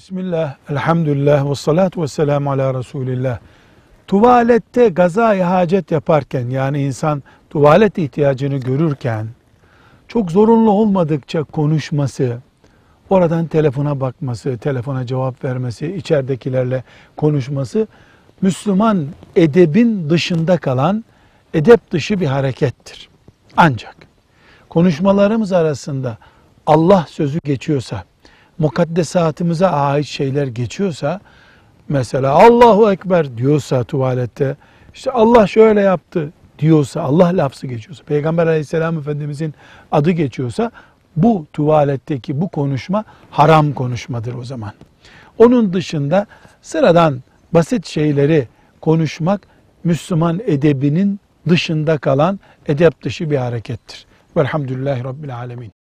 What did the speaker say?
Bismillah, elhamdülillah ve salatu ve selamu ala Resulillah. Tuvalette gazayı hacet yaparken yani insan tuvalet ihtiyacını görürken çok zorunlu olmadıkça konuşması, oradan telefona bakması, telefona cevap vermesi, içeridekilerle konuşması Müslüman edebin dışında kalan edep dışı bir harekettir. Ancak konuşmalarımız arasında Allah sözü geçiyorsa, mukaddesatımıza ait şeyler geçiyorsa, mesela Allahu Ekber diyorsa tuvalette, işte Allah şöyle yaptı diyorsa, Allah lafzı geçiyorsa, Peygamber aleyhisselam efendimizin adı geçiyorsa, bu tuvaletteki bu konuşma haram konuşmadır o zaman. Onun dışında sıradan basit şeyleri konuşmak Müslüman edebinin dışında kalan edep dışı bir harekettir. Velhamdülillahi Rabbil Alemin.